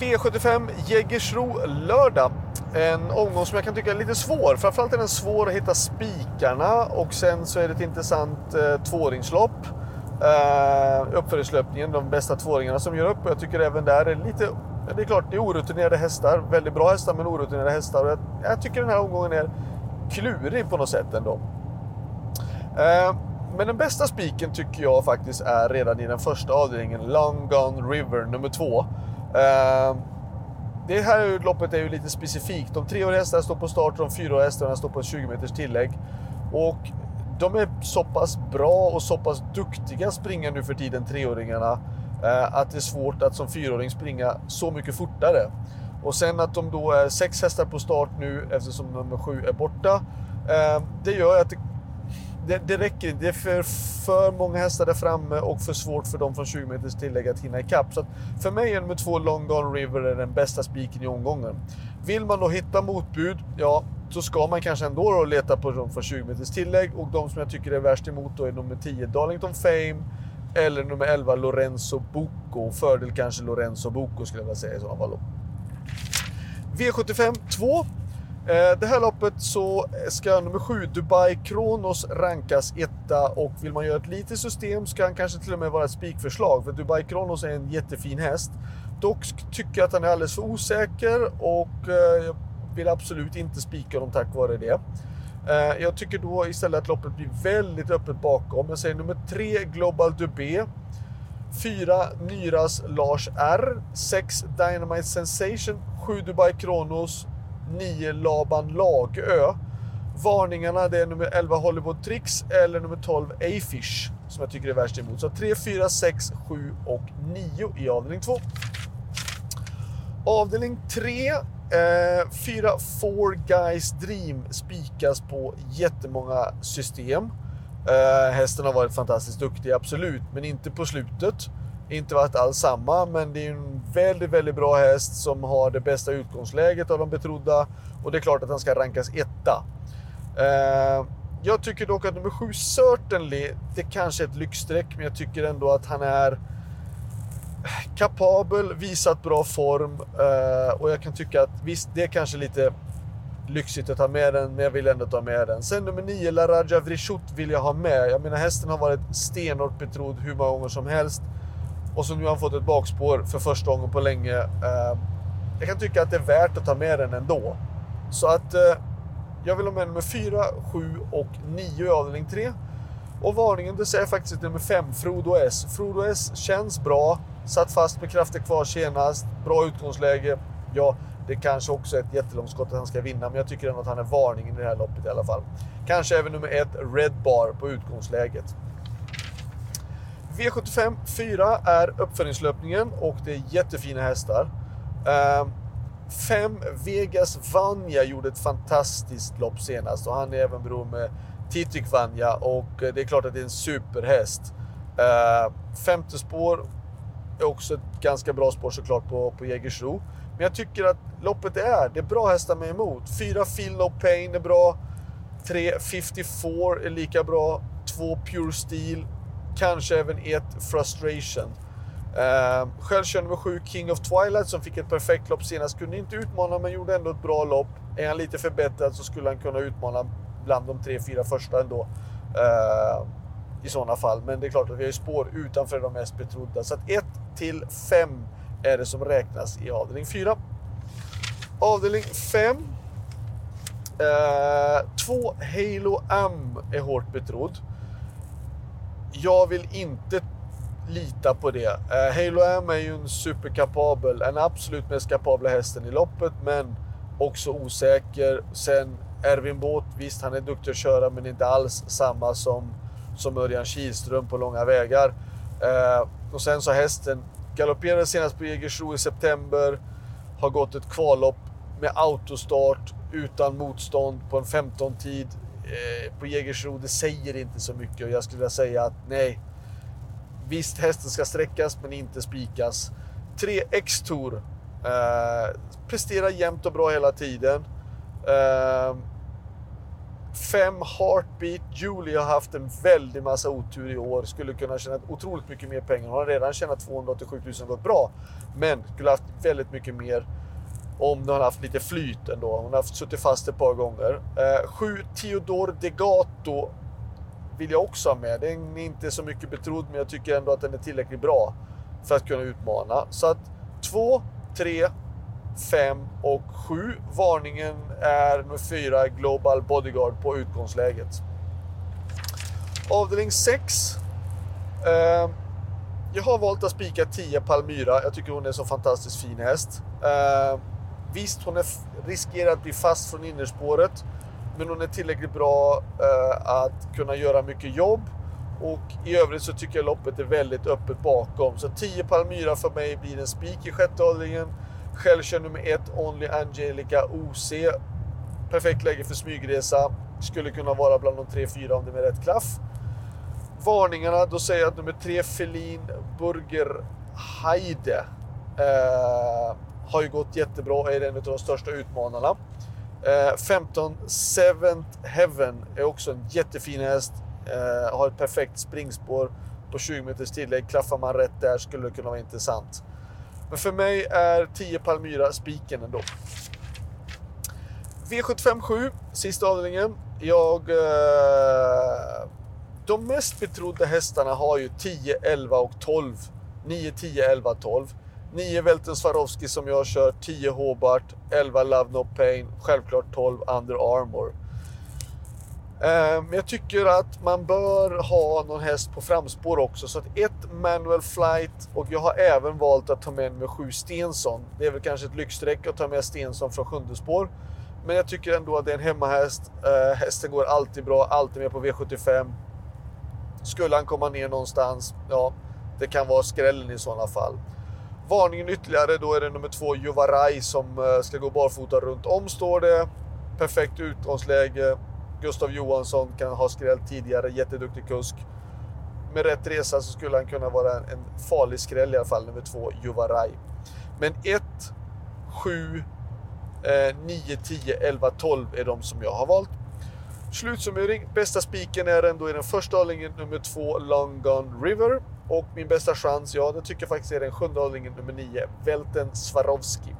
V75 Jägersro lördag. En omgång som jag kan tycka är lite svår. Framförallt är den svår att hitta spikarna och sen så är det ett intressant eh, tvååringslopp. Eh, uppföringslöpningen, de bästa tvååringarna som gör upp. Jag tycker även där är lite... Det är klart, det är orutinerade hästar. Väldigt bra hästar, men orutinerade hästar. Jag, jag tycker den här omgången är klurig på något sätt ändå. Eh, men den bästa spiken tycker jag faktiskt är redan i den första avdelningen, Long Gone River nummer två. Ehm, det här loppet är ju lite specifikt. De treåriga hästarna står på start och de fyraåriga hästarna står på 20 meters tillägg. Och de är så pass bra och så pass duktiga springa nu för tiden, treåringarna, eh, att det är svårt att som fyraåring springa så mycket fortare. Och sen att de då är sex hästar på start nu eftersom nummer sju är borta. Ehm, det gör att det det, det räcker inte. Det är för, för många hästar där framme och för svårt för dem från 20 meters tillägg att hinna ikapp. Så för mig är nummer två Long Gone River är den bästa spiken i omgången. Vill man då hitta motbud, ja, så ska man kanske ändå då leta på dem från 20 meters tillägg och de som jag tycker är värst emot då är nummer 10 Darlington Fame eller nummer 11 Lorenzo Bocco. Fördel kanske Lorenzo Bocco skulle jag vilja säga i sådana fall. V75 2 Eh, det här loppet så ska nummer 7 Dubai Kronos rankas etta och vill man göra ett litet system ska han kanske till och med vara ett spikförslag för Dubai Kronos är en jättefin häst. Dock tycker jag att han är alldeles för osäker och eh, jag vill absolut inte spika honom tack vare det. Eh, jag tycker då istället att loppet blir väldigt öppet bakom. Jag säger nummer 3 Global Dubé. 4 Nyras Lars R. 6 Dynamite Sensation. 7 Dubai Kronos. 9 Laban Lagö. Varningarna det är nummer 11 Hollywood Tricks eller nummer 12 A-Fish som jag tycker är värst emot. Så 3, 4, 6, 7 och 9 i avdelning 2. Avdelning 3. Eh, 4 Four Guys Dream spikas på jättemånga system. Eh, hästen har varit fantastiskt duktig, absolut, men inte på slutet. Inte varit alls samma, men det är en väldigt, väldigt bra häst som har det bästa utgångsläget av de betrodda. Och det är klart att han ska rankas etta. Eh, jag tycker dock att nummer 7 Certainly, det kanske är ett lyxstreck, men jag tycker ändå att han är kapabel, visat bra form eh, och jag kan tycka att visst, det är kanske lite lyxigt att ta med den, men jag vill ändå ta med den. Sen nummer 9, La Raja Vrishut vill jag ha med. Jag menar hästen har varit stenhårt betrodd hur många gånger som helst. Och så nu har han fått ett bakspår för första gången på länge. Eh, jag kan tycka att det är värt att ta med den ändå. Så att eh, jag vill ha med nummer 4, 7 och 9 i avdelning 3. Och varningen, det säger faktiskt nummer 5, Frodo S. Frodo S känns bra, satt fast med krafter kvar senast, bra utgångsläge. Ja, det kanske också är ett jättelångt skott att han ska vinna, men jag tycker ändå att han är varningen i det här loppet i alla fall. Kanske även nummer 1, Red Bar på utgångsläget. V75 4 är uppföljningslöpningen och det är jättefina hästar. Ehm, 5 uh, Vegas Vanja gjorde ett fantastiskt lopp senast och han är även bror med Titik Vanja och det är klart att det är en superhäst. Uh, femte spår är också ett ganska bra spår såklart på, på Jägersro. Men jag tycker att loppet är, det är bra hästar med emot. 4 Feel No Pain är bra. 3 54 är lika bra. 2 Pure Steel kanske även ett Frustration. Eh, själv kör nummer 7 King of Twilight som fick ett perfekt lopp senast. Kunde inte utmana men gjorde ändå ett bra lopp. Är han lite förbättrad så skulle han kunna utmana bland de tre, fyra första ändå. Eh, I sådana fall. Men det är klart att vi har ju spår utanför de mest betrodda. Så att 1 till 5 är det som räknas i avdelning 4. Avdelning 5. 2 uh, Halo Am är hårt betrodd jag vill inte lita på det. Uh, Halo M är ju en superkapabel, en absolut mest kapabla hästen i loppet, men också osäker. Sen Erwin Båt, visst han är duktig att köra, men inte alls samma som, som Örjan Kihlström på långa vägar. Uh, och sen så hästen galopperade senast på Jägersro i september, har gått ett kvallopp med autostart utan motstånd på en 15-tid Eh, på Jägersro, det säger inte så mycket och jag skulle vilja säga att nej. Visst, hästen ska sträckas men inte spikas. 3 X-Tour. Eh, presterar jämnt och bra hela tiden. Eh, 5 Heartbeat. Julie har haft en väldig massa otur i år. Skulle kunna tjäna otroligt mycket mer pengar. Hon har redan tjänat 287 000 gått bra. Men skulle haft väldigt mycket mer om hon har haft lite flyt ändå. Hon har haft suttit fast ett par gånger. 7 eh, Theodor Degato vill jag också ha med. Den är inte så mycket betrodd, men jag tycker ändå att den är tillräckligt bra för att kunna utmana. Så att 2, 3, 5 och 7. Varningen är nummer 4 Global Bodyguard på utgångsläget. Avdelning 6. Eh, jag har valt att spika 10 Palmyra. Jag tycker hon är en så fantastiskt fin häst. Eh, visst, hon är riskerar att bli fast från innerspåret. Men hon är tillräckligt bra eh, att kunna göra mycket jobb. Och i övrigt så tycker jag loppet är väldigt öppet bakom. Så 10 Palmyra för mig blir en spik i sjätte avdelningen. Själv kör nummer 1 Only Angelica OC. Perfekt läge för smygresa. Skulle kunna vara bland de 3-4 om det är med rätt klaff. Varningarna, då säger jag att nummer 3 Felin Burger Heide eh, har ju gått jättebra och är en av de största utmanarna. Eh, 15 Seventh Heaven är också en jättefin häst. Eh, har ett perfekt springspår på 20 meters tillägg. Klaffar man rätt där skulle det kunna vara intressant. Men för mig är 10 Palmyra spiken ändå. V75 7, sista avdelningen. Jag... Eh, de mest betrodda hästarna har ju 10, 11 och 12. 9, 10, 11, 12. 9 Welten Swarovski som jag kör, 10 Hobart, 11 Love No Pain, självklart 12 Under Armour. Ehm, jag tycker att man bör ha någon häst på framspår också. Så att ett Manual Flight och jag har även valt att ta med med 7 Stensson. Det är väl kanske ett lyxstreck att ta med Stensson från sjunde spår. Men jag tycker ändå att det är en hemmahäst. Ehm, hästen går alltid bra, alltid med på V75. Skulle han komma ner någonstans, ja, det kan vara skrällen i sådana fall. Varningen ytterligare, då är det nummer två Juvaraj, som eh, ska gå barfota runt om, står det. Perfekt utgångsläge. Gustav Johansson kan ha skrällt tidigare, jätteduktig kusk. Med rätt resa så skulle han kunna vara en, farlig skräll i alla fall, nummer två, Juvaraj. Men 1, 7, 9, 10, 11, 12 är de som jag har valt. Slutsummering, bästa spiken är ändå i den första avdelningen nummer två, Long Gone River. Och min bästa chans, ja, det tycker jag faktiskt är den sjunde avdelningen nummer 9, Välten Swarovski.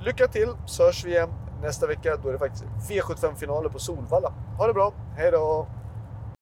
Lycka till så hörs vi igen nästa vecka. Då är det faktiskt V75-finaler på Solvalla. Ha det bra, hej då!